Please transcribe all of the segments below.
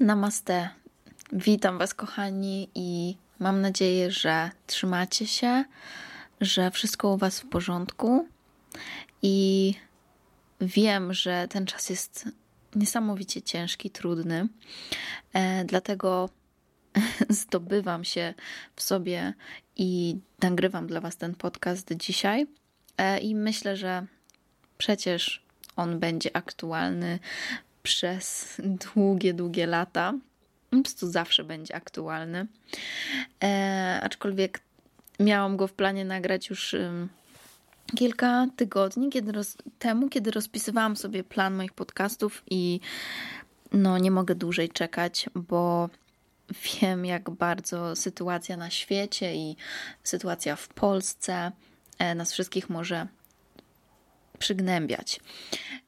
Namaste. Witam Was, kochani, i mam nadzieję, że trzymacie się, że wszystko u Was w porządku. I wiem, że ten czas jest niesamowicie ciężki, trudny, e, dlatego zdobywam się w sobie i nagrywam dla Was ten podcast dzisiaj. E, I myślę, że przecież on będzie aktualny przez długie, długie lata. Po prostu zawsze będzie aktualny. E, aczkolwiek miałam go w planie nagrać już kilka tygodni kiedy roz, temu, kiedy rozpisywałam sobie plan moich podcastów i no nie mogę dłużej czekać, bo wiem, jak bardzo sytuacja na świecie i sytuacja w Polsce e, nas wszystkich może przygnębiać.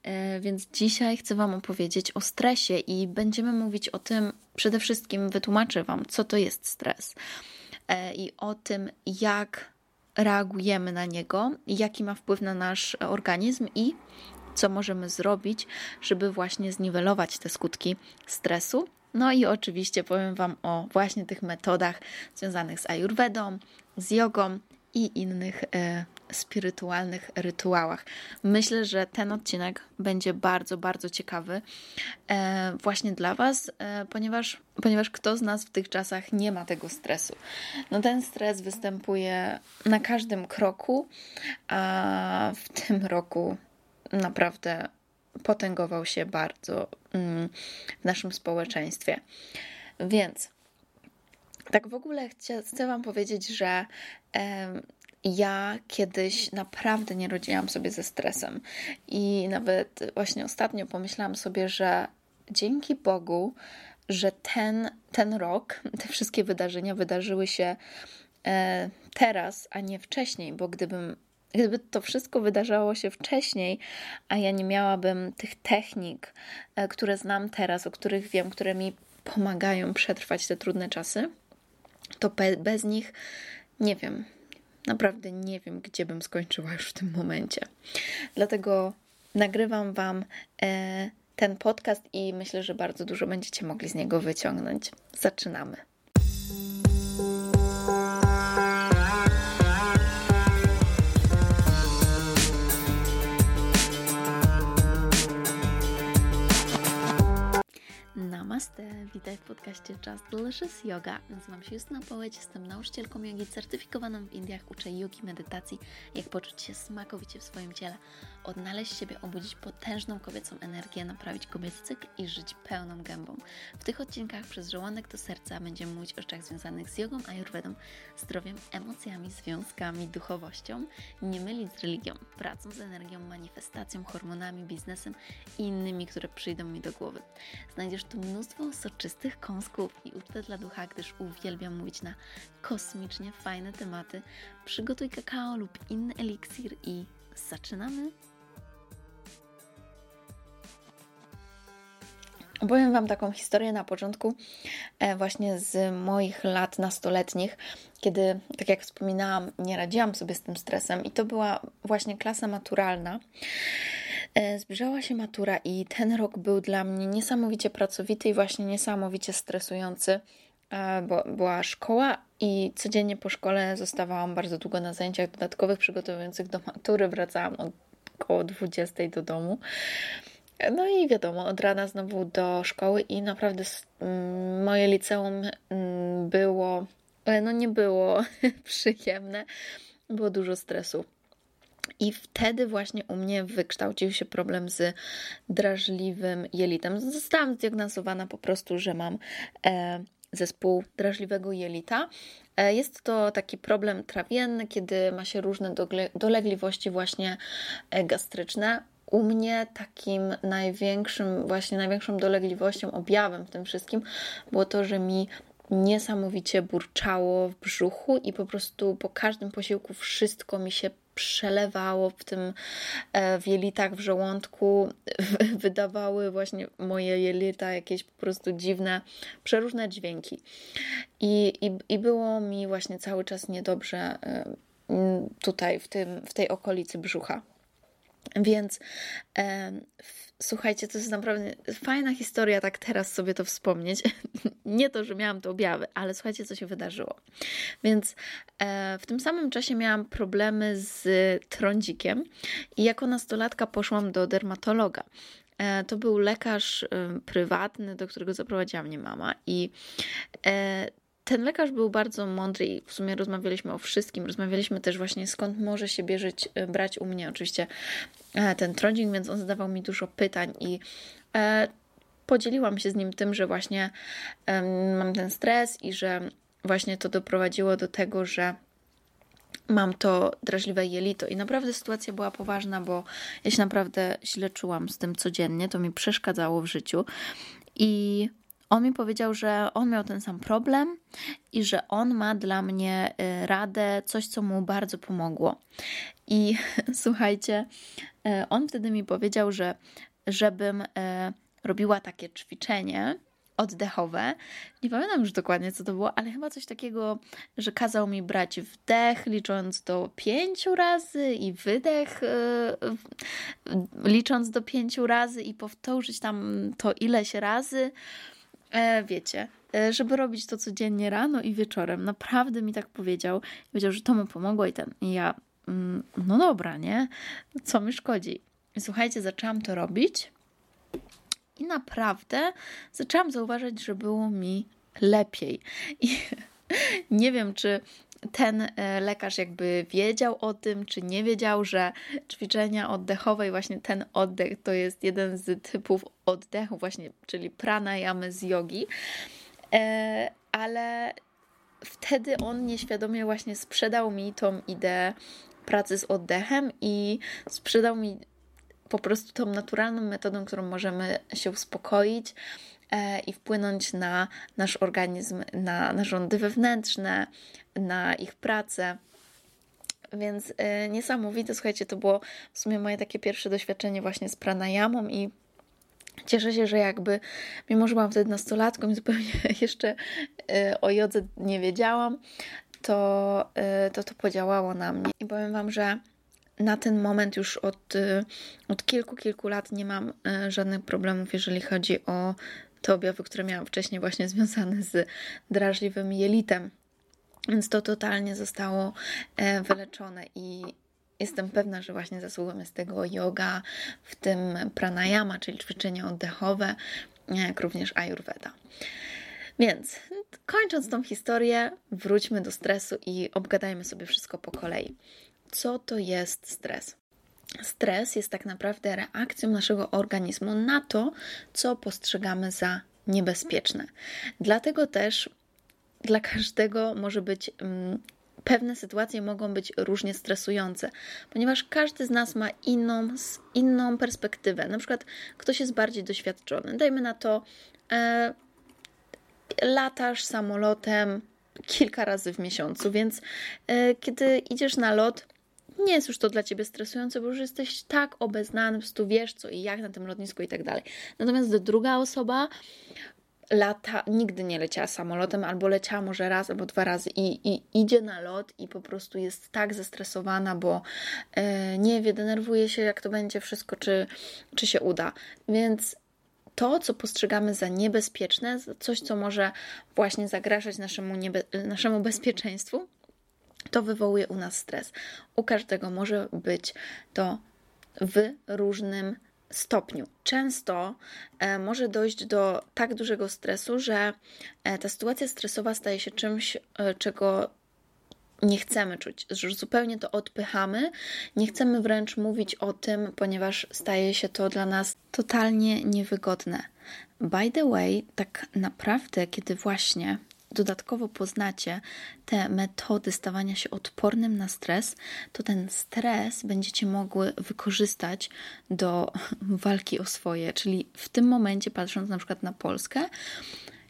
E, więc dzisiaj chcę Wam opowiedzieć o stresie i będziemy mówić o tym, przede wszystkim wytłumaczę Wam, co to jest stres e, i o tym, jak reagujemy na niego, jaki ma wpływ na nasz organizm i co możemy zrobić, żeby właśnie zniwelować te skutki stresu. No i oczywiście powiem Wam o właśnie tych metodach związanych z ayurvedą, z jogą i innych e, spirytualnych rytuałach. Myślę, że ten odcinek będzie bardzo, bardzo ciekawy e, właśnie dla Was, e, ponieważ, ponieważ kto z nas w tych czasach nie ma tego stresu. No ten stres występuje na każdym kroku, a w tym roku naprawdę potęgował się bardzo mm, w naszym społeczeństwie. Więc tak w ogóle chcę, chcę Wam powiedzieć, że ja kiedyś naprawdę nie rodziłam sobie ze stresem. I nawet właśnie ostatnio pomyślałam sobie, że dzięki Bogu, że ten, ten rok, te wszystkie wydarzenia wydarzyły się e, teraz, a nie wcześniej, bo gdybym Gdyby to wszystko wydarzało się wcześniej, a ja nie miałabym tych technik, e, które znam teraz, o których wiem, które mi pomagają przetrwać te trudne czasy, to bez nich nie wiem, Naprawdę nie wiem, gdzie bym skończyła już w tym momencie. Dlatego nagrywam Wam e, ten podcast i myślę, że bardzo dużo będziecie mogli z niego wyciągnąć. Zaczynamy. Namaste, witaj w podcaście Just Delicious Yoga. Nazywam się Justyna Połeć, jestem nauczycielką jogi certyfikowaną w Indiach, uczę jogi medytacji, jak poczuć się smakowicie w swoim ciele, odnaleźć siebie, obudzić potężną kobiecą energię, naprawić kobiecy cykl i żyć pełną gębą. W tych odcinkach przez żołądek do serca będziemy mówić o rzeczach związanych z jogą, ayurvedą, zdrowiem, emocjami, związkami, duchowością, nie mylić z religią, pracą z energią, manifestacją, hormonami, biznesem i innymi, które przyjdą mi do głowy. Znajdziesz tu mnóstwo soczystych kąsków i ucztę dla ducha, gdyż uwielbiam mówić na kosmicznie fajne tematy. Przygotuj kakao lub inny eliksir i zaczynamy! Opowiem Wam taką historię na początku, e, właśnie z moich lat nastoletnich, kiedy, tak jak wspominałam, nie radziłam sobie z tym stresem, i to była właśnie klasa maturalna. E, zbliżała się matura, i ten rok był dla mnie niesamowicie pracowity i właśnie niesamowicie stresujący, e, bo była szkoła, i codziennie po szkole zostawałam bardzo długo na zajęciach dodatkowych przygotowujących do matury. Wracałam około 20 do domu. No i wiadomo, od rana znowu do szkoły i naprawdę mm, moje liceum mm, było, no nie było przyjemne, było dużo stresu. I wtedy właśnie u mnie wykształcił się problem z drażliwym jelitem. Zostałam zdiagnozowana po prostu, że mam e, zespół drażliwego jelita. E, jest to taki problem trawienny, kiedy ma się różne dolegliwości właśnie e, gastryczne. U mnie takim największym, właśnie największą dolegliwością, objawem w tym wszystkim było to, że mi niesamowicie burczało w brzuchu i po prostu po każdym posiłku wszystko mi się przelewało w tym e, w jelitach, w żołądku. Wydawały właśnie moje jelita jakieś po prostu dziwne, przeróżne dźwięki. I, i, i było mi właśnie cały czas niedobrze e, tutaj, w, tym, w tej okolicy brzucha. Więc Słuchajcie, to jest naprawdę fajna historia, tak teraz sobie to wspomnieć. Nie to, że miałam te objawy, ale słuchajcie, co się wydarzyło. Więc e, w tym samym czasie miałam problemy z trądzikiem i jako nastolatka poszłam do dermatologa. E, to był lekarz e, prywatny, do którego zaprowadziła mnie mama i e, ten lekarz był bardzo mądry i w sumie rozmawialiśmy o wszystkim. Rozmawialiśmy też właśnie skąd może się bierzeć, e, brać u mnie oczywiście e, ten trądzik, więc on zadawał mi dużo pytań i e, podzieliłam się z nim tym, że właśnie mam ten stres i że właśnie to doprowadziło do tego, że mam to drażliwe jelito. I naprawdę sytuacja była poważna, bo ja się naprawdę źle czułam z tym codziennie, to mi przeszkadzało w życiu. I on mi powiedział, że on miał ten sam problem i że on ma dla mnie y, radę, coś, co mu bardzo pomogło. I słuchajcie, y, on wtedy mi powiedział, że żebym y, robiła takie ćwiczenie oddechowe. Nie pamiętam już dokładnie, co to było, ale chyba coś takiego, że kazał mi brać wdech, licząc do pięciu razy i wydech, licząc do pięciu razy i powtórzyć tam to ileś razy wiecie, e, żeby robić to codziennie rano i wieczorem. Naprawdę mi tak powiedział. Powiedział, że to mu pomogło i ten. I ja, mm, no dobra, nie? Co mi szkodzi? Słuchajcie, zaczęłam to robić i naprawdę zaczęłam zauważać, że było mi lepiej. I nie wiem, czy ten e, lekarz jakby wiedział o tym, czy nie wiedział, że ćwiczenia oddechowe i właśnie ten oddech to jest jeden z typów oddechu właśnie, czyli pranayamy z jogi. E, ale wtedy on nieświadomie właśnie sprzedał mi tą ideę pracy z oddechem i sprzedał mi po prostu tą naturalną metodą, którą możemy się uspokoić i wpłynąć na nasz organizm, na narządy wewnętrzne, na ich pracę. Więc yy, niesamowite, słuchajcie, to było w sumie moje takie pierwsze doświadczenie właśnie z pranayamą i Cieszę się, że jakby, mimo że byłam wtedy nastolatką i zupełnie jeszcze y, o jodze nie wiedziałam, to, to to podziałało na mnie. I powiem Wam, że na ten moment już od, od kilku, kilku lat nie mam żadnych problemów, jeżeli chodzi o te objawy, które miałam wcześniej, właśnie związane z drażliwym jelitem. Więc to totalnie zostało e, wyleczone i jestem pewna, że właśnie zasługą jest tego yoga, w tym pranayama, czyli ćwiczenia oddechowe, jak również ayurveda. Więc kończąc tą historię, wróćmy do stresu i obgadajmy sobie wszystko po kolei. Co to jest stres? Stres jest tak naprawdę reakcją naszego organizmu na to, co postrzegamy za niebezpieczne. Dlatego też dla każdego może być. Mm, pewne sytuacje mogą być różnie stresujące, ponieważ każdy z nas ma inną, inną perspektywę. Na przykład ktoś jest bardziej doświadczony. Dajmy na to, e, latasz samolotem kilka razy w miesiącu, więc e, kiedy idziesz na lot, nie jest już to dla ciebie stresujące, bo już jesteś tak obeznany, po prostu wiesz co i jak na tym lotnisku i tak dalej. Natomiast druga osoba lata, nigdy nie leciała samolotem, albo leciała może raz albo dwa razy i, i idzie na lot i po prostu jest tak zestresowana, bo e, nie wie, denerwuje się, jak to będzie wszystko, czy, czy się uda. Więc to, co postrzegamy za niebezpieczne, coś, co może właśnie zagrażać naszemu, niebe- naszemu bezpieczeństwu, to wywołuje u nas stres. U każdego może być to w różnym stopniu. Często e, może dojść do tak dużego stresu, że e, ta sytuacja stresowa staje się czymś, e, czego nie chcemy czuć, że zupełnie to odpychamy, nie chcemy wręcz mówić o tym, ponieważ staje się to dla nas totalnie niewygodne. By the way, tak naprawdę, kiedy właśnie dodatkowo poznacie te metody stawania się odpornym na stres, to ten stres będziecie mogły wykorzystać do walki o swoje. Czyli w tym momencie, patrząc na przykład na Polskę,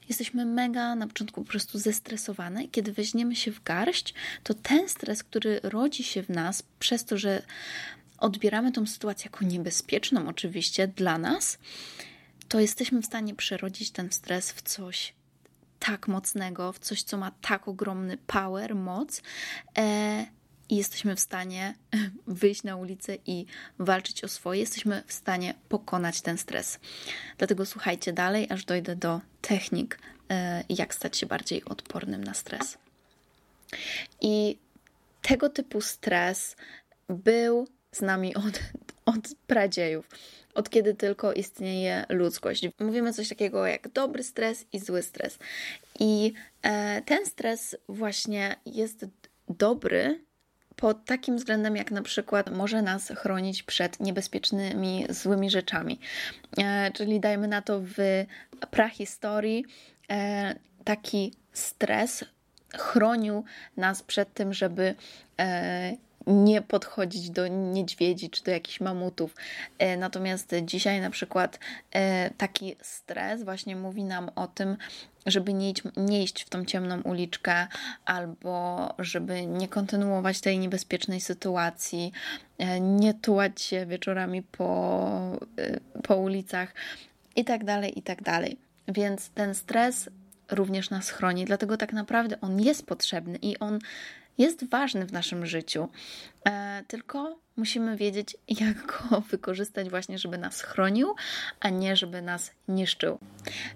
jesteśmy mega na początku po prostu zestresowane kiedy weźmiemy się w garść, to ten stres, który rodzi się w nas przez to, że odbieramy tą sytuację jako niebezpieczną oczywiście dla nas, to jesteśmy w stanie przerodzić ten stres w coś tak mocnego, w coś, co ma tak ogromny power, moc. E, i jesteśmy w stanie wyjść na ulicę i walczyć o swoje, jesteśmy w stanie pokonać ten stres. Dlatego słuchajcie dalej, aż dojdę do technik, e, jak stać się bardziej odpornym na stres. I tego typu stres był z nami od, od pradziejów, od kiedy tylko istnieje ludzkość. Mówimy coś takiego jak dobry stres i zły stres. I e, ten stres właśnie jest dobry pod takim względem, jak na przykład może nas chronić przed niebezpiecznymi, złymi rzeczami. E, czyli dajmy na to w prahistorii e, taki stres chronił nas przed tym, żeby e, nie podchodzić do niedźwiedzi czy do jakichś mamutów. E, natomiast dzisiaj na przykład e, taki stres właśnie mówi nam o tym, żeby nie iść, nie iść w tą ciemną uliczkę albo żeby nie kontynuować tej niebezpiecznej sytuacji, e, nie tułać się wieczorami po, po ulicach i tak dalej, i tak dalej. Więc ten stres również nas chroni, dlatego tak naprawdę on jest potrzebny i on jest ważny w naszym życiu, e, tylko musimy wiedzieć, jak go wykorzystać, właśnie, żeby nas chronił, a nie żeby nas niszczył.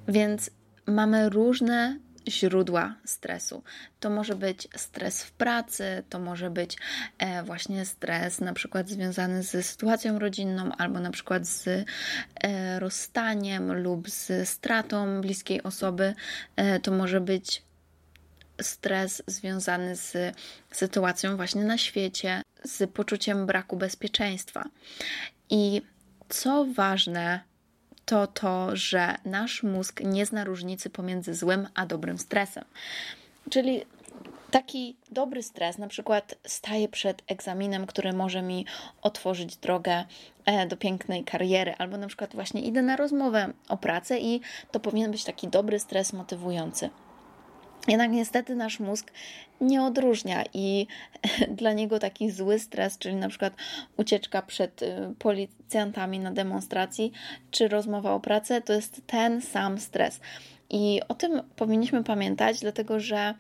Więc mamy różne źródła stresu. To może być stres w pracy, to może być e, właśnie stres na przykład związany ze sytuacją rodzinną, albo na przykład z e, rozstaniem lub z stratą bliskiej osoby. To może być stres związany z sytuacją właśnie na świecie, z poczuciem braku bezpieczeństwa. I co ważne, to to, że nasz mózg nie zna różnicy pomiędzy złym a dobrym stresem. Czyli taki dobry stres, na przykład staję przed egzaminem, który może mi otworzyć drogę e, do pięknej kariery, albo na przykład właśnie idę na rozmowę o pracę i to powinien być taki dobry stres motywujący. Jednak niestety nasz mózg nie odróżnia i dla niego taki zły stres, czyli na przykład ucieczka przed y, policjantami na demonstracji, czy rozmowa o pracę, to jest ten sam stres. I o tym powinniśmy pamiętać, dlatego że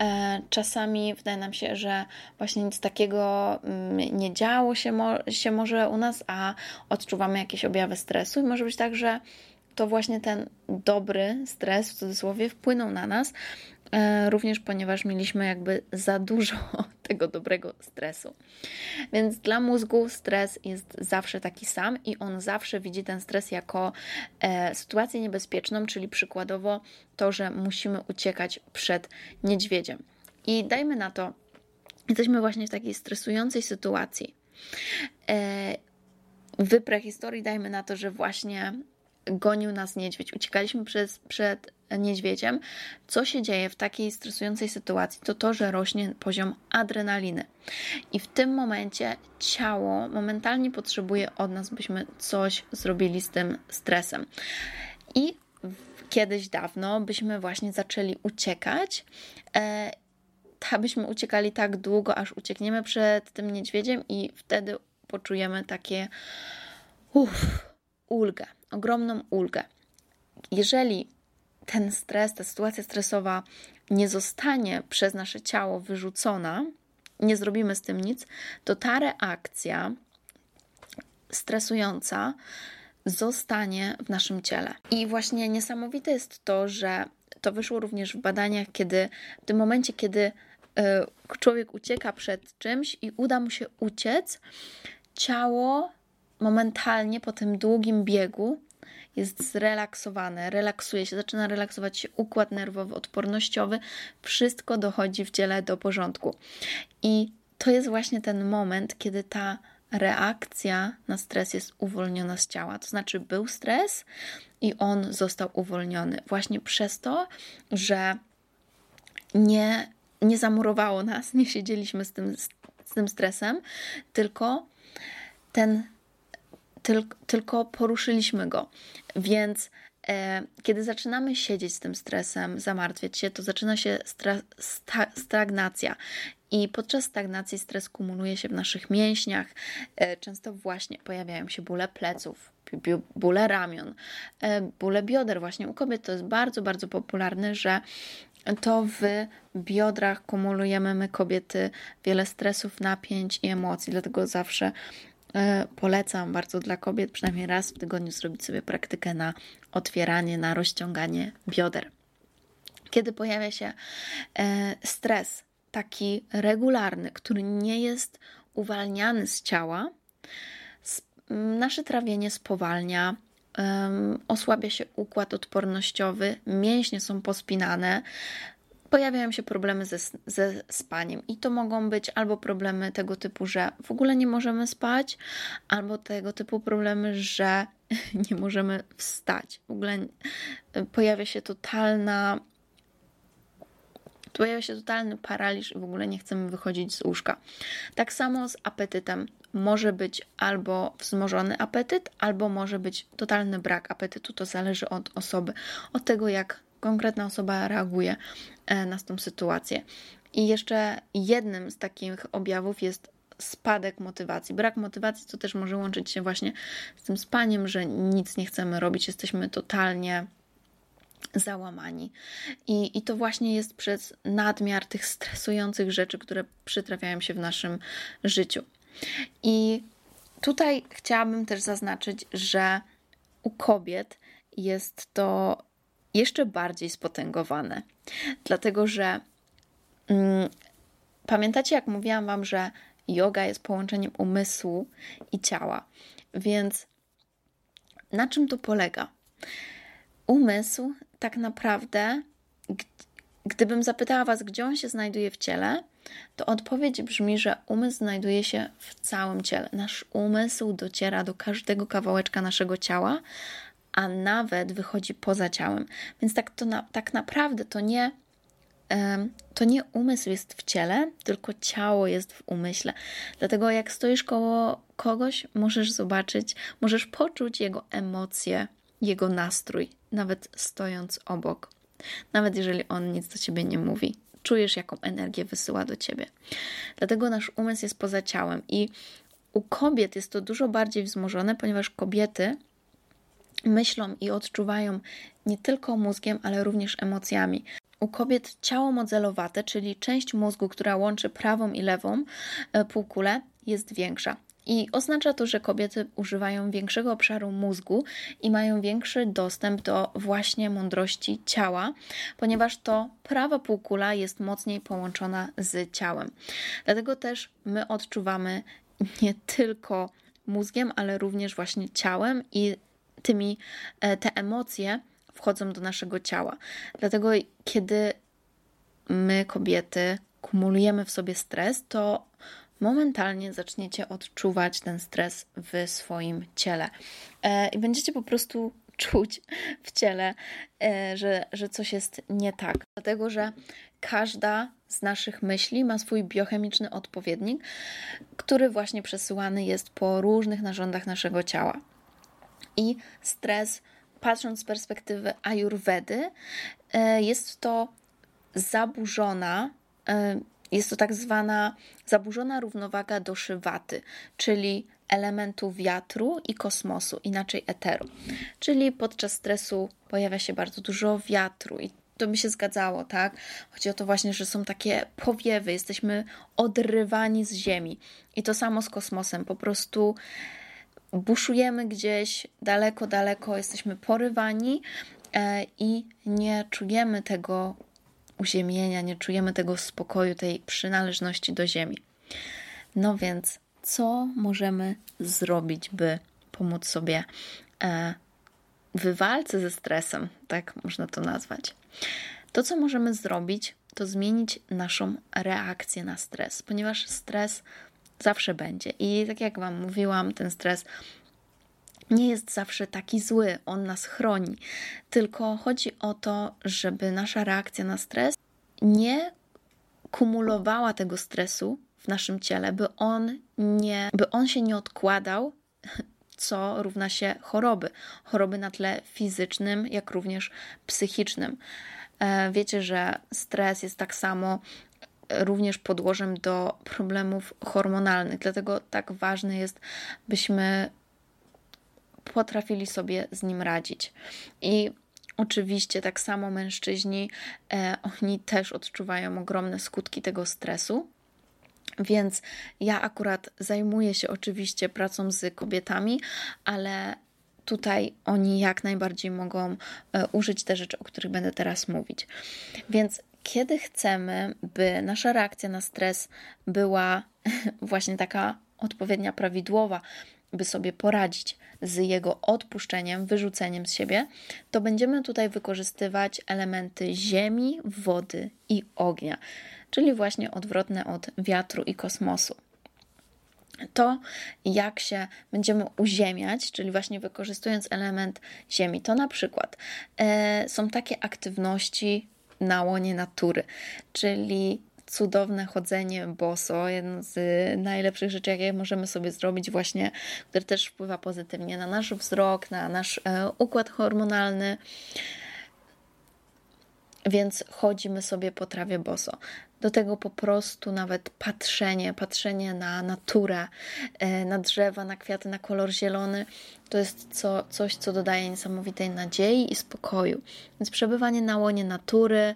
e, czasami wydaje nam się, że właśnie nic takiego mm, nie działo się, się może u nas, a odczuwamy jakieś objawy stresu i może być tak, że to właśnie ten dobry stres w cudzysłowie wpłynął na nas, również ponieważ mieliśmy jakby za dużo tego dobrego stresu. Więc dla mózgu stres jest zawsze taki sam i on zawsze widzi ten stres jako e, sytuację niebezpieczną, czyli przykładowo to, że musimy uciekać przed niedźwiedziem. I dajmy na to, jesteśmy właśnie w takiej stresującej sytuacji. E, w prehistorii dajmy na to, że właśnie gonił nas niedźwiedź, uciekaliśmy przez, przed niedźwiedziem, co się dzieje w takiej stresującej sytuacji, to to, że rośnie poziom adrenaliny. I w tym momencie ciało momentalnie potrzebuje od nas, byśmy coś zrobili z tym stresem. I kiedyś dawno byśmy właśnie zaczęli uciekać. E, byśmy uciekali tak długo, aż uciekniemy przed tym niedźwiedziem, i wtedy poczujemy takie uff, ulgę, ogromną ulgę. Jeżeli ten stres, ta sytuacja stresowa nie zostanie przez nasze ciało wyrzucona, nie zrobimy z tym nic, to ta reakcja stresująca zostanie w naszym ciele. I właśnie niesamowite jest to, że to wyszło również w badaniach, kiedy w tym momencie, kiedy e, człowiek ucieka przed czymś i uda mu się uciec, ciało momentalnie po tym długim biegu jest zrelaksowane, relaksuje się, zaczyna relaksować się układ nerwowy, odpornościowy, wszystko dochodzi w ciele do porządku. I to jest właśnie ten moment, kiedy ta reakcja na stres jest uwolniona z ciała. To znaczy, był stres i on został uwolniony właśnie przez to, że nie, nie zamurowało nas, nie siedzieliśmy z tym, z tym stresem, tylko ten tylko poruszyliśmy go. Więc e, kiedy zaczynamy siedzieć z tym stresem, zamartwiać się, to zaczyna się sta stagnacja. I podczas stagnacji stres kumuluje się w naszych mięśniach. E, często właśnie pojawiają się bóle pleców, bóle ramion, e, bóle bioder. Właśnie u kobiet to jest bardzo, bardzo popularne, że to w biodrach kumulujemy my kobiety wiele stresów, napięć i emocji, dlatego zawsze polecam bardzo dla kobiet przynajmniej raz w tygodniu zrobić sobie praktykę na otwieranie, na rozciąganie bioder. Kiedy pojawia się e, stres taki regularny, który nie jest uwalniany z ciała, nasze trawienie spowalnia, osłabia się układ odpornościowy, mięśnie są pospinane, pojawiają się problemy ze, ze spaniem. I to mogą być albo problemy tego typu, że w ogóle nie możemy spać, albo tego typu problemy, że nie możemy wstać. W ogóle pojawia się totalna pojawia się totalny paraliż i w ogóle nie chcemy wychodzić z łóżka. Tak samo z apetytem. Może być albo wzmożony apetyt, albo może być totalny brak apetytu. To zależy od osoby, od tego, jak konkretna osoba reaguje e, na tą sytuację. I jeszcze jednym z takich objawów jest spadek motywacji. Brak motywacji to też może łączyć się właśnie z tym spaniem, że nic nie chcemy robić, jesteśmy totalnie załamani. I, I to właśnie jest przez nadmiar tych stresujących rzeczy, które przytrafiają się w naszym życiu. I tutaj chciałabym też zaznaczyć, że u kobiet jest to jeszcze bardziej spotęgowane, dlatego że mm, pamiętacie, jak mówiłam Wam, że yoga jest połączeniem umysłu i ciała, więc na czym to polega? Umysł tak naprawdę, gdybym zapytała Was, gdzie on się znajduje w ciele, to odpowiedź brzmi, że umysł znajduje się w całym ciele. Nasz umysł dociera do każdego kawałeczka naszego ciała, a nawet wychodzi poza ciałem. Więc tak, to na, tak naprawdę to nie, to nie umysł jest w ciele, tylko ciało jest w umyśle. Dlatego jak stoisz koło kogoś, możesz zobaczyć, możesz poczuć jego emocje, jego nastrój, nawet stojąc obok. Nawet jeżeli on nic do ciebie nie mówi, czujesz, jaką energię wysyła do ciebie. Dlatego nasz umysł jest poza ciałem i u kobiet jest to dużo bardziej wzmożone, ponieważ kobiety myślą i odczuwają nie tylko mózgiem, ale również emocjami. U kobiet ciało modelowate, czyli część mózgu, która łączy prawą i lewą e, półkulę, jest większa. I oznacza to, że kobiety używają większego obszaru mózgu i mają większy dostęp do właśnie mądrości ciała, ponieważ to prawa półkula jest mocniej połączona z ciałem. Dlatego też my odczuwamy nie tylko mózgiem, ale również właśnie ciałem i tymi e, te emocje wchodzą do naszego ciała. Dlatego kiedy my kobiety kumulujemy w sobie stres, to momentalnie zaczniecie odczuwać ten stres w swoim ciele e, i będziecie po prostu czuć w ciele, e, że, że coś jest nie tak. Dlatego, że każda z naszych myśli ma swój biochemiczny odpowiednik, który właśnie przesyłany jest po różnych narządach naszego ciała. I stres, patrząc z perspektywy ajurwedy, e, jest to zaburzona jest to tak zwana zaburzona równowaga doszywaty, czyli elementu wiatru i kosmosu, inaczej eteru. Czyli podczas stresu pojawia się bardzo dużo wiatru i to by się zgadzało, tak? Chodzi o to właśnie, że są takie powiewy, jesteśmy odrywani z Ziemi. I to samo z kosmosem. Po prostu buszujemy gdzieś daleko, daleko, jesteśmy porywani e, i nie czujemy tego uziemienia, nie czujemy tego spokoju, tej przynależności do ziemi. No więc, co możemy zrobić, by pomóc sobie e, w walce ze stresem, tak można to nazwać? To, co możemy zrobić, to zmienić naszą reakcję na stres, ponieważ stres zawsze będzie. I tak jak Wam mówiłam, ten stres nie jest zawsze taki zły, on nas chroni. Tylko chodzi o to, żeby nasza reakcja na stres nie kumulowała tego stresu w naszym ciele, by on, nie, by on się nie odkładał, co równa się choroby. Choroby na tle fizycznym, jak również psychicznym. E, wiecie, że stres jest tak samo również podłożem do problemów hormonalnych, dlatego tak ważne jest, byśmy potrafili sobie z nim radzić. I Oczywiście, tak samo mężczyźni, e, oni też odczuwają ogromne skutki tego stresu. Więc ja akurat zajmuję się oczywiście pracą z kobietami, ale tutaj oni jak najbardziej mogą e, użyć te rzeczy, o których będę teraz mówić. Więc kiedy chcemy, by nasza reakcja na stres była właśnie taka odpowiednia, prawidłowa, by sobie poradzić z jego odpuszczeniem, wyrzuceniem z siebie, to będziemy tutaj wykorzystywać elementy ziemi, wody i ognia, czyli właśnie odwrotne od wiatru i kosmosu. To, jak się będziemy uziemiać, czyli właśnie wykorzystując element ziemi, to na przykład e, są takie aktywności na łonie natury, czyli cudowne chodzenie boso, jedno z najlepszych rzeczy, jakie możemy sobie zrobić, właśnie, które też wpływa pozytywnie na nasz wzrok, na nasz e, układ hormonalny. Więc chodzimy sobie po trawie boso. Do tego po prostu nawet patrzenie, patrzenie na naturę, e, na drzewa, na kwiaty, na kolor zielony, to jest co, coś, co dodaje niesamowitej nadziei i spokoju. Więc przebywanie na łonie natury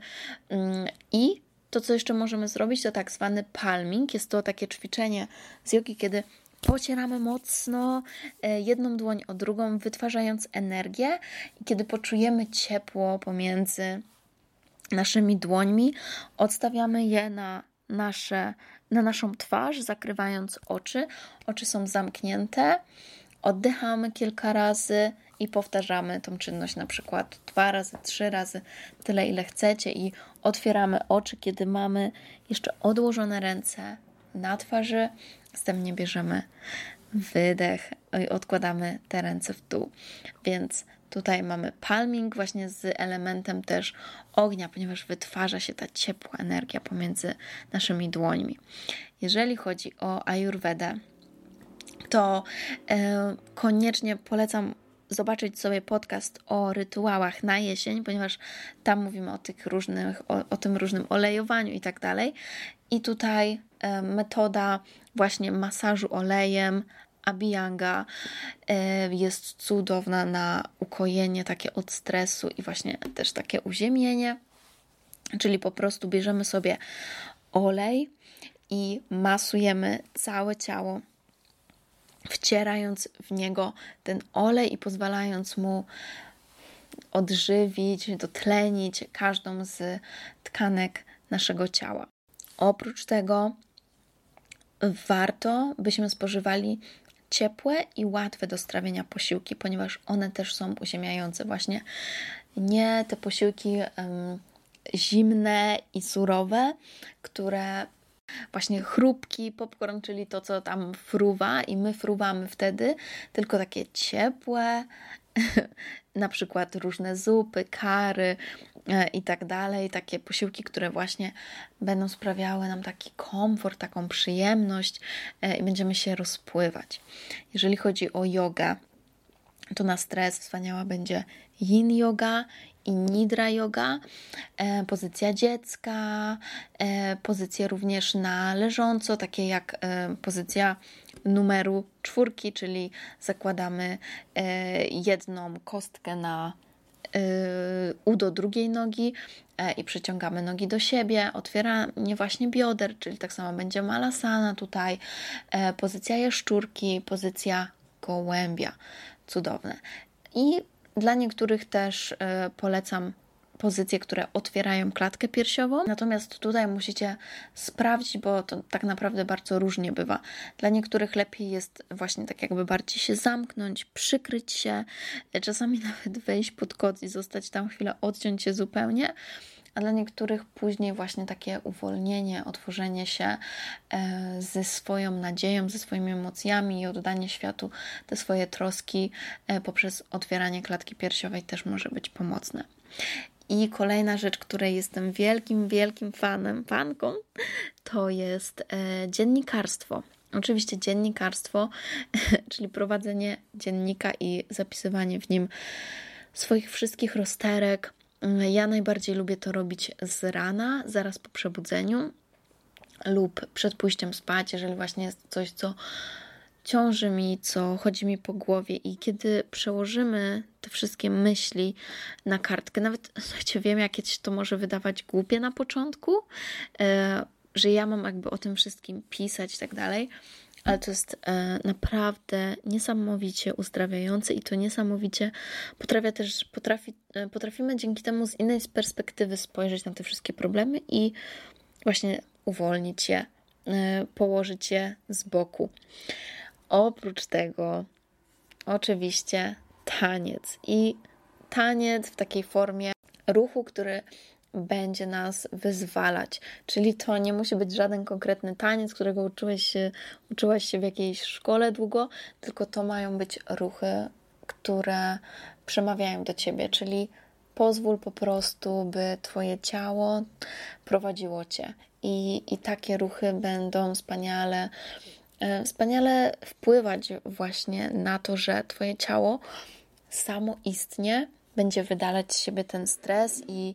mm, i to, co jeszcze możemy zrobić, to tak zwany palming. Jest to takie ćwiczenie z jogi, kiedy pocieramy mocno e, jedną dłoń o drugą, wytwarzając energię, i kiedy poczujemy ciepło pomiędzy naszymi dłońmi, odstawiamy je na, nasze, na naszą twarz, zakrywając oczy. Oczy są zamknięte. Oddychamy kilka razy i powtarzamy tą czynność na przykład dwa razy, trzy razy, tyle ile chcecie i otwieramy oczy, kiedy mamy jeszcze odłożone ręce na twarzy. Następnie bierzemy wydech i odkładamy te ręce w dół. Więc tutaj mamy palming właśnie z elementem też ognia, ponieważ wytwarza się ta ciepła energia pomiędzy naszymi dłońmi. Jeżeli chodzi o ayurvedę, to e, koniecznie polecam zobaczyć sobie podcast o rytuałach na jesień, ponieważ tam mówimy o tych różnych, o, o tym różnym olejowaniu i tak dalej. I tutaj e, metoda właśnie masażu olejem, Abiyanga e, jest cudowna na ukojenie takie od stresu i właśnie też takie uziemienie. Czyli po prostu bierzemy sobie olej i masujemy całe ciało wcierając w niego ten olej i pozwalając mu odżywić, dotlenić każdą z tkanek naszego ciała. Oprócz tego warto, byśmy spożywali ciepłe i łatwe do strawienia posiłki, ponieważ one też są uziemiające. Właśnie nie te posiłki um, zimne i surowe, które właśnie chrupki, popcorn, czyli to, co tam fruwa i my fruwamy wtedy, tylko takie ciepłe, na przykład różne zupy, kary e, i tak dalej, takie posiłki, które właśnie będą sprawiały nam taki komfort, taką przyjemność e, i będziemy się rozpływać. Jeżeli chodzi o jogę, to na stres wspaniała będzie yin yoga i nidra yoga, e, pozycja dziecka, pozycje również na leżąco, takie jak pozycja numeru czwórki, czyli zakładamy e, jedną kostkę na e, udo drugiej nogi e, i przyciągamy nogi do siebie, otwieranie właśnie bioder, czyli tak samo będzie malasana tutaj, pozycja jaszczurki, pozycja gołębia. Cudowne. I dla niektórych też polecam pozycje, które otwierają klatkę piersiową. Natomiast tutaj musicie sprawdzić, bo to tak naprawdę bardzo różnie bywa. Dla niektórych lepiej jest właśnie tak jakby bardziej się zamknąć, przykryć się, czasami nawet wejść pod koc i zostać tam chwilę, odciąć się zupełnie a dla niektórych później właśnie takie uwolnienie, otworzenie się e, ze swoją nadzieją, ze swoimi emocjami i oddanie światu te swoje troski e, poprzez otwieranie klatki piersiowej też może być pomocne. I kolejna rzecz, której jestem wielkim, wielkim fanem, fanką, to jest e, dziennikarstwo. Oczywiście dziennikarstwo, czyli prowadzenie dziennika i zapisywanie w nim swoich wszystkich rozterek, ja najbardziej lubię to robić z rana, zaraz po przebudzeniu lub przed pójściem spać, jeżeli właśnie jest coś, co ciąży mi, co chodzi mi po głowie, i kiedy przełożymy te wszystkie myśli na kartkę, nawet słuchajcie, wiem, jakie to może wydawać głupie na początku, e, że ja mam jakby o tym wszystkim pisać i tak dalej, ale to jest e, naprawdę niesamowicie uzdrawiające i to niesamowicie potrafia też, potrafi, e, potrafimy dzięki temu z innej perspektywy spojrzeć na te wszystkie problemy i właśnie uwolnić je, położyć je z boku. Oprócz tego, oczywiście, taniec i taniec w takiej formie ruchu, który będzie nas wyzwalać. Czyli to nie musi być żaden konkretny taniec, którego uczyłeś się, uczyłaś się w jakiejś szkole długo, tylko to mają być ruchy, które przemawiają do ciebie, czyli pozwól po prostu, by twoje ciało prowadziło cię. I, i takie ruchy będą wspaniale, wspaniale wpływać właśnie na to, że twoje ciało samo istnie będzie wydalać z siebie ten stres i,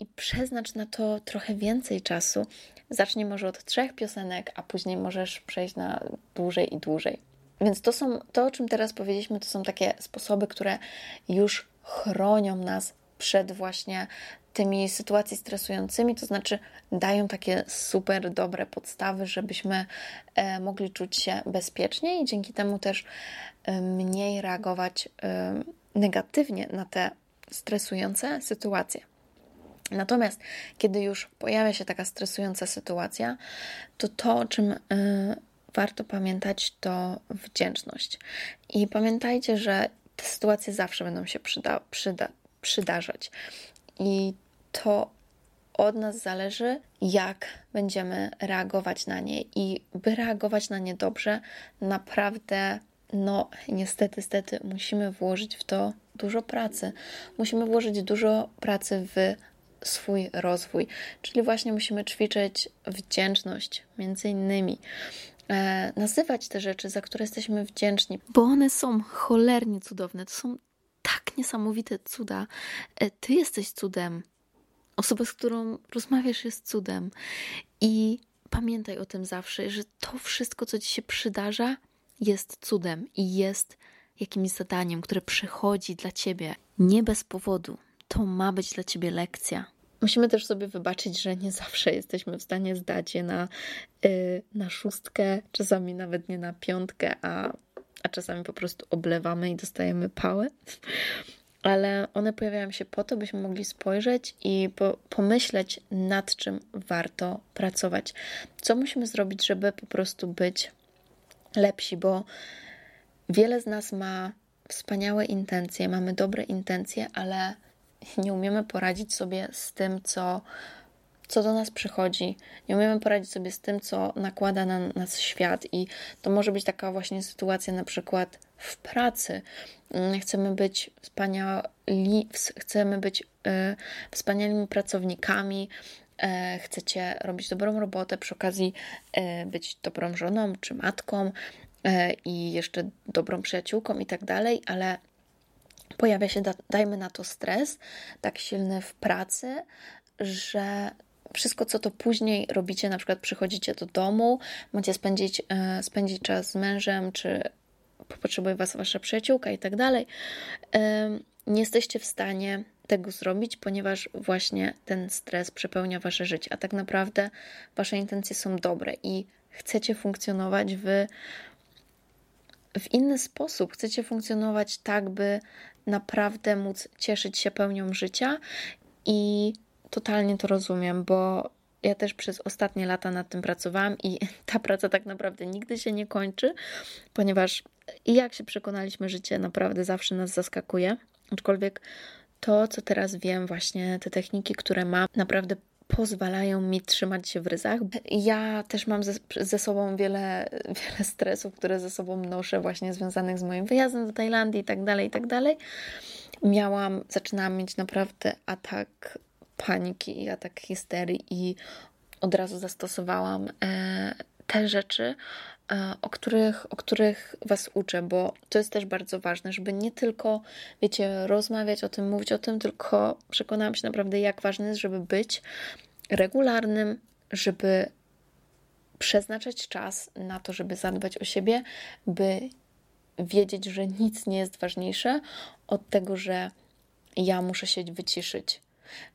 i przeznacz na to trochę więcej czasu. Zacznij może od trzech piosenek, a później możesz przejść na dłużej i dłużej. Więc to są, to o czym teraz powiedzieliśmy, to są takie sposoby, które już chronią nas przed właśnie tymi sytuacjami stresującymi, to znaczy dają takie super dobre podstawy, żebyśmy e, mogli czuć się bezpiecznie i dzięki temu też e, mniej reagować e, negatywnie na te stresujące sytuacje. Natomiast kiedy już pojawia się taka stresująca sytuacja, to to, o czym warto pamiętać, to wdzięczność. I pamiętajcie, że te sytuacje zawsze będą się przyda, przyda, przydarzać. I to od nas zależy, jak będziemy reagować na nie. I by reagować na nie dobrze, naprawdę, no niestety, niestety, musimy włożyć w to dużo pracy. Musimy włożyć dużo pracy w swój rozwój. Czyli właśnie musimy ćwiczyć wdzięczność, między innymi. E, nazywać te rzeczy, za które jesteśmy wdzięczni, bo one są cholernie cudowne. To są tak niesamowite cuda. E, ty jesteś cudem. Osoba, z którą rozmawiasz, jest cudem. I pamiętaj o tym zawsze, że to wszystko, co ci się przydarza, jest cudem i jest jakimś zadaniem, które przychodzi dla ciebie nie bez powodu. To ma być dla ciebie lekcja. Musimy też sobie wybaczyć, że nie zawsze jesteśmy w stanie zdać je na, yy, na szóstkę, czasami nawet nie na piątkę, a, a czasami po prostu oblewamy i dostajemy pałę. Ale one pojawiają się po to, byśmy mogli spojrzeć i po, pomyśleć, nad czym warto pracować. Co musimy zrobić, żeby po prostu być lepsi, bo wiele z nas ma wspaniałe intencje, mamy dobre intencje, ale nie umiemy poradzić sobie z tym, co, co do nas przychodzi, nie umiemy poradzić sobie z tym, co nakłada na nas świat, i to może być taka właśnie sytuacja, na przykład w pracy. Mm, chcemy być wspaniali, chcemy być y, wspaniałymi pracownikami, y, chcecie robić dobrą robotę, przy okazji y, być dobrą żoną czy matką i jeszcze dobrą przyjaciółką i tak dalej, ale pojawia się, dajmy na to stres, tak silny w pracy, że wszystko, co to później robicie, na przykład przychodzicie do domu, macie spędzić, e, spędzić czas z mężem, czy potrzebuje was wasza przyjaciółka i tak dalej, nie jesteście w stanie tego zrobić, ponieważ właśnie ten stres przepełnia wasze życie, a tak naprawdę wasze intencje są dobre i chcecie funkcjonować w, w inny sposób, chcecie funkcjonować tak, by naprawdę móc cieszyć się pełnią życia i totalnie to rozumiem, bo ja też przez ostatnie lata nad tym pracowałam i ta praca tak naprawdę nigdy się nie kończy, ponieważ jak się przekonaliśmy, życie naprawdę zawsze nas zaskakuje. Aczkolwiek to, co teraz wiem, właśnie te techniki, które mam, naprawdę pozwalają mi trzymać się w ryzach. Ja też mam ze, ze sobą wiele, wiele stresów, które ze sobą noszę, właśnie związanych z moim wyjazdem do Tajlandii i tak dalej, i tak dalej. Miałam, zaczynałam mieć naprawdę atak paniki i atak histerii i od razu zastosowałam e, te rzeczy, e, o których, o których Was uczę, bo to jest też bardzo ważne, żeby nie tylko, wiecie, rozmawiać o tym, mówić o tym, tylko przekonałam się naprawdę, jak ważne jest, żeby być regularnym, żeby przeznaczać czas na to, żeby zadbać o siebie, by wiedzieć, że nic nie jest ważniejsze od tego, że ja muszę się wyciszyć,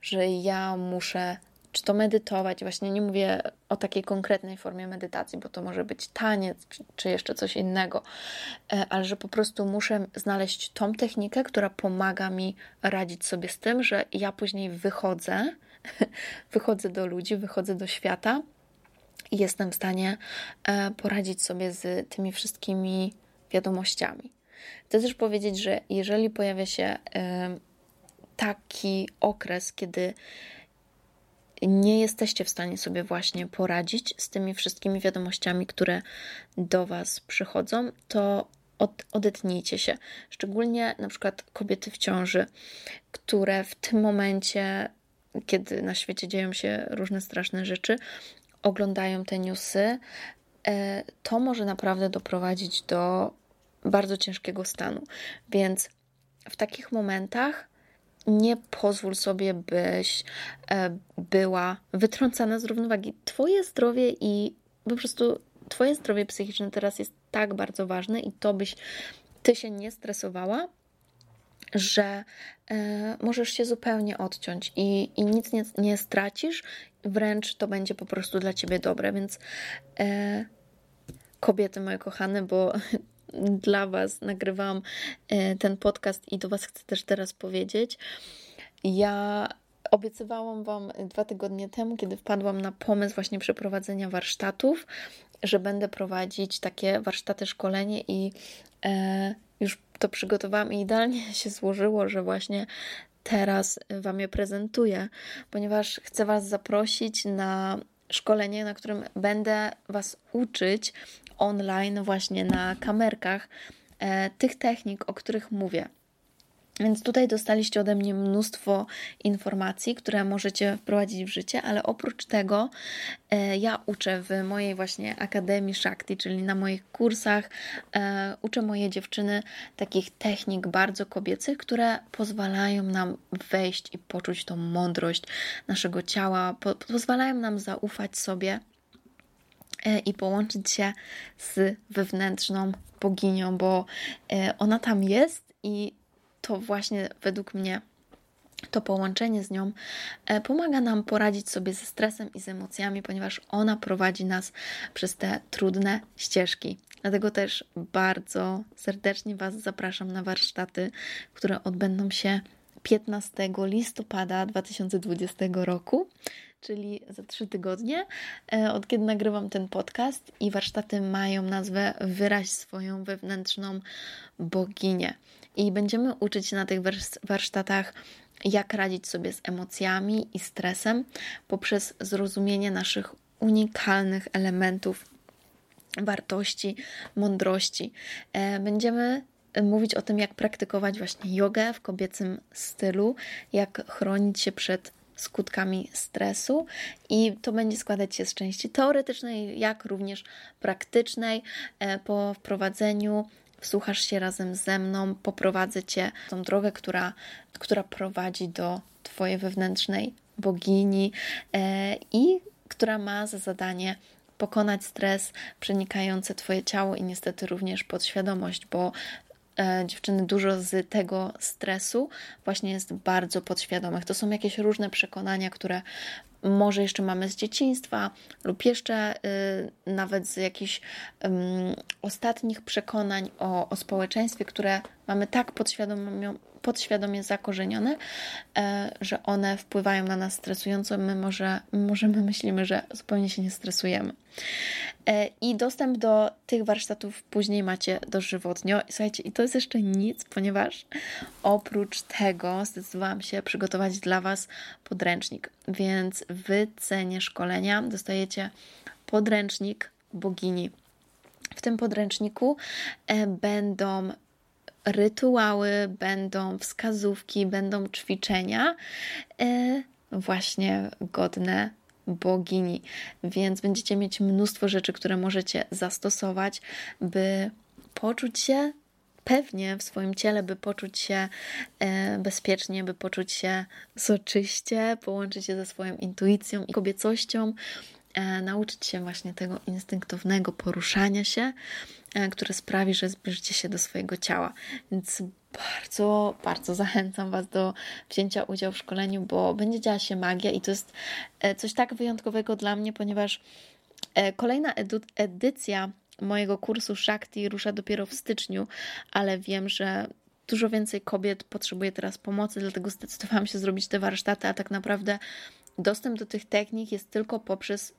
że ja muszę czy to medytować, właśnie nie mówię o takiej konkretnej formie medytacji, bo to może być taniec, czy jeszcze coś innego, e, ale że po prostu muszę znaleźć tą technikę, która pomaga mi radzić sobie z tym, że ja później wychodzę, wychodzę do ludzi, wychodzę do świata i jestem w stanie e, poradzić sobie z tymi wszystkimi wiadomościami. Chcę też powiedzieć, że jeżeli pojawia się taki okres, kiedy nie jesteście w stanie sobie właśnie poradzić z tymi wszystkimi wiadomościami, które do Was przychodzą, to od, odetnijcie się. Szczególnie na przykład kobiety w ciąży, które w tym momencie, kiedy na świecie dzieją się różne straszne rzeczy, oglądają te newsy, e, to może naprawdę doprowadzić do bardzo ciężkiego stanu. Więc w takich momentach nie pozwól sobie, byś e, była wytrącana z równowagi. Twoje zdrowie i po prostu Twoje zdrowie psychiczne teraz jest tak bardzo ważne i to byś Ty się nie stresowała, że e, możesz się zupełnie odciąć i, i nic nie, nie stracisz, wręcz to będzie po prostu dla Ciebie dobre, więc e, kobiety moje kochane, bo dla Was nagrywam e, ten podcast i do Was chcę też teraz powiedzieć. Ja obiecywałam Wam dwa tygodnie temu, kiedy wpadłam na pomysł właśnie przeprowadzenia warsztatów, że będę prowadzić takie warsztaty, szkolenie i e, już to przygotowałam i idealnie się złożyło, że właśnie teraz Wam je prezentuję, ponieważ chcę Was zaprosić na szkolenie, na którym będę Was uczyć online, właśnie na kamerkach, e, tych technik, o których mówię. Więc tutaj dostaliście ode mnie mnóstwo informacji, które możecie wprowadzić w życie, ale oprócz tego e, ja uczę w mojej właśnie Akademii Shakti, czyli na moich kursach, e, uczę moje dziewczyny takich technik bardzo kobiecych, które pozwalają nam wejść i poczuć tą mądrość naszego ciała, po, pozwalają nam zaufać sobie i połączyć się z wewnętrzną boginią, bo e, ona tam jest i to właśnie według mnie to połączenie z nią e, pomaga nam poradzić sobie ze stresem i z emocjami, ponieważ ona prowadzi nas przez te trudne ścieżki. Dlatego też bardzo serdecznie Was zapraszam na warsztaty, które odbędą się 15 listopada 2020 roku czyli za trzy tygodnie, e, od kiedy nagrywam ten podcast i warsztaty mają nazwę Wyraź swoją wewnętrzną boginię. I będziemy uczyć się na tych warsztatach, jak radzić sobie z emocjami i stresem poprzez zrozumienie naszych unikalnych elementów wartości, mądrości. E, będziemy mówić o tym, jak praktykować właśnie jogę w kobiecym stylu, jak chronić się przed skutkami stresu i to będzie składać się z części teoretycznej, jak również praktycznej. E, po wprowadzeniu wsłuchasz się razem ze mną, poprowadzę Cię tą drogę, która, która prowadzi do Twojej wewnętrznej bogini e, i która ma za zadanie pokonać stres przenikający Twoje ciało i niestety również podświadomość, bo dziewczyny, dużo z tego stresu właśnie jest bardzo podświadomych. To są jakieś różne przekonania, które może jeszcze mamy z dzieciństwa, lub jeszcze y, nawet z jakichś ostatnich przekonań o, o społeczeństwie, które mamy tak podświadomie, podświadomie zakorzenione, e, że one wpływają na nas stresująco. My może, może my myślimy, że zupełnie się nie stresujemy. E, I dostęp do tych warsztatów później macie dożywotnio. Słuchajcie, i to jest jeszcze nic, ponieważ oprócz tego zdecydowałam się przygotować dla Was podręcznik. Więc w cenie szkolenia dostajecie podręcznik bogini. W tym podręczniku e, będą rytuały, będą wskazówki, będą ćwiczenia e, właśnie godne bogini. Więc będziecie mieć mnóstwo rzeczy, które możecie zastosować, by poczuć się pewnie w swoim ciele, by poczuć się e, bezpiecznie, by poczuć się soczyście, połączyć się ze swoją intuicją i kobiecością nauczyć się właśnie tego instynktownego poruszania się, e, które sprawi, że zbliżycie się do swojego ciała. Więc bardzo, bardzo zachęcam Was do wzięcia udziału w szkoleniu, bo będzie działa się magia i to jest e, coś tak wyjątkowego dla mnie, ponieważ e, kolejna edycja mojego kursu Shakti rusza dopiero w styczniu, ale wiem, że dużo więcej kobiet potrzebuje teraz pomocy, dlatego zdecydowałam się zrobić te warsztaty, a tak naprawdę dostęp do tych technik jest tylko poprzez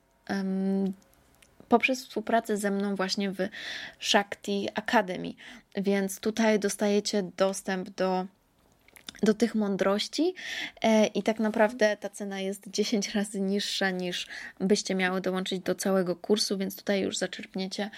poprzez współpracę ze mną właśnie w Shakti Academy. Więc tutaj dostajecie dostęp do do tych mądrości e, i tak naprawdę ta cena jest 10 razy niższa niż byście miały dołączyć do całego kursu, więc tutaj już zaczerpniecie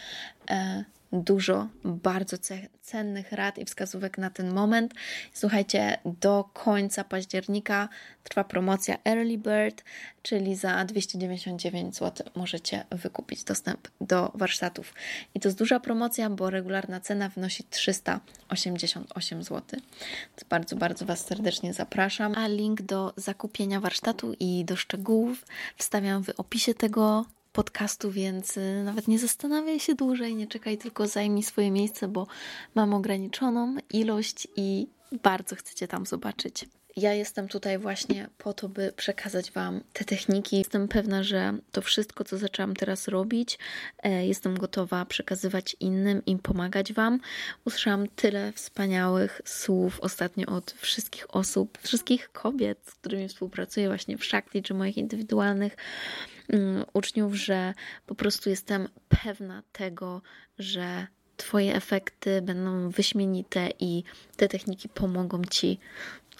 e, dużo bardzo cennych rad i wskazówek na ten moment. Słuchajcie, do końca października trwa promocja Early Bird, czyli za 299 zł możecie wykupić dostęp do warsztatów. I to jest duża promocja, bo regularna cena wynosi 388 zł. Więc bardzo, bardzo Was serdecznie zapraszam. A link do zakupienia warsztatu i do szczegółów wstawiam w opisie tego podcastu, więc y, nawet nie zastanawiaj się dłużej, nie czekaj, tylko zajmij swoje miejsce, bo mam ograniczoną ilość i bardzo chcecie tam zobaczyć. Ja jestem tutaj właśnie po to, by przekazać Wam te techniki. Jestem pewna, że to wszystko, co zaczęłam teraz robić, e, jestem gotowa przekazywać innym i pomagać Wam. Usłyszałam tyle wspaniałych słów ostatnio od wszystkich osób, wszystkich kobiet, z którymi współpracuję właśnie w Shakti czy moich indywidualnych uczniów, że po prostu jestem pewna tego, że Twoje efekty będą wyśmienite i te techniki pomogą Ci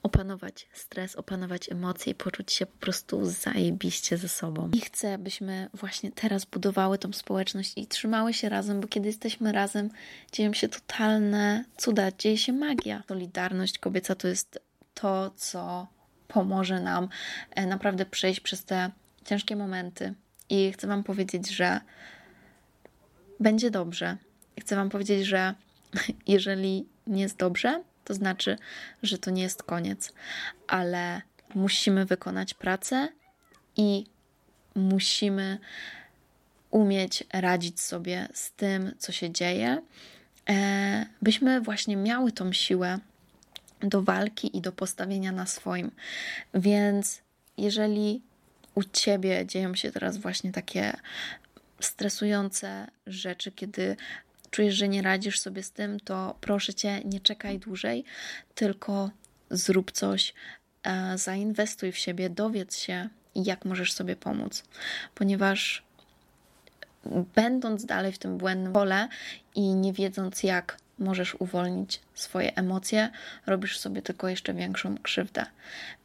opanować stres, opanować emocje i poczuć się po prostu zajebiście ze sobą. I chcę, abyśmy właśnie teraz budowały tą społeczność i trzymały się razem, bo kiedy jesteśmy razem, dzieją się totalne cuda, dzieje się magia. Solidarność kobieca to jest to, co pomoże nam e, naprawdę przejść przez te ciężkie momenty i chcę Wam powiedzieć, że będzie dobrze. Chcę Wam powiedzieć, że jeżeli nie jest dobrze, to znaczy, że to nie jest koniec, ale musimy wykonać pracę i musimy umieć radzić sobie z tym, co się dzieje, e, byśmy właśnie miały tą siłę do walki i do postawienia na swoim. Więc jeżeli u ciebie dzieją się teraz właśnie takie stresujące rzeczy, kiedy czujesz, że nie radzisz sobie z tym, to proszę cię, nie czekaj dłużej, tylko zrób coś, e, zainwestuj w siebie, dowiedz się, jak możesz sobie pomóc, ponieważ będąc dalej w tym błędnym pole i nie wiedząc, jak możesz uwolnić swoje emocje, robisz sobie tylko jeszcze większą krzywdę.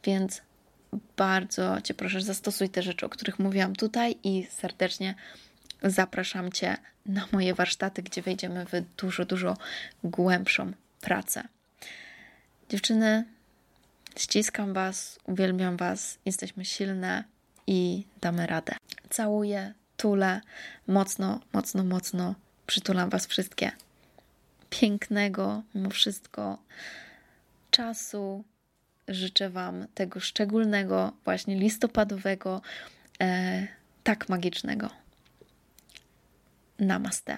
Więc bardzo Cię proszę, zastosuj te rzeczy, o których mówiłam tutaj i serdecznie zapraszam Cię na moje warsztaty, gdzie wejdziemy w dużo, dużo głębszą pracę. Dziewczyny, ściskam Was, uwielbiam Was, jesteśmy silne i damy radę. Całuję, tulę, mocno, mocno, mocno przytulam Was wszystkie. Pięknego, mimo wszystko, czasu, życzę Wam tego szczególnego, właśnie listopadowego, e, tak magicznego. Namaste.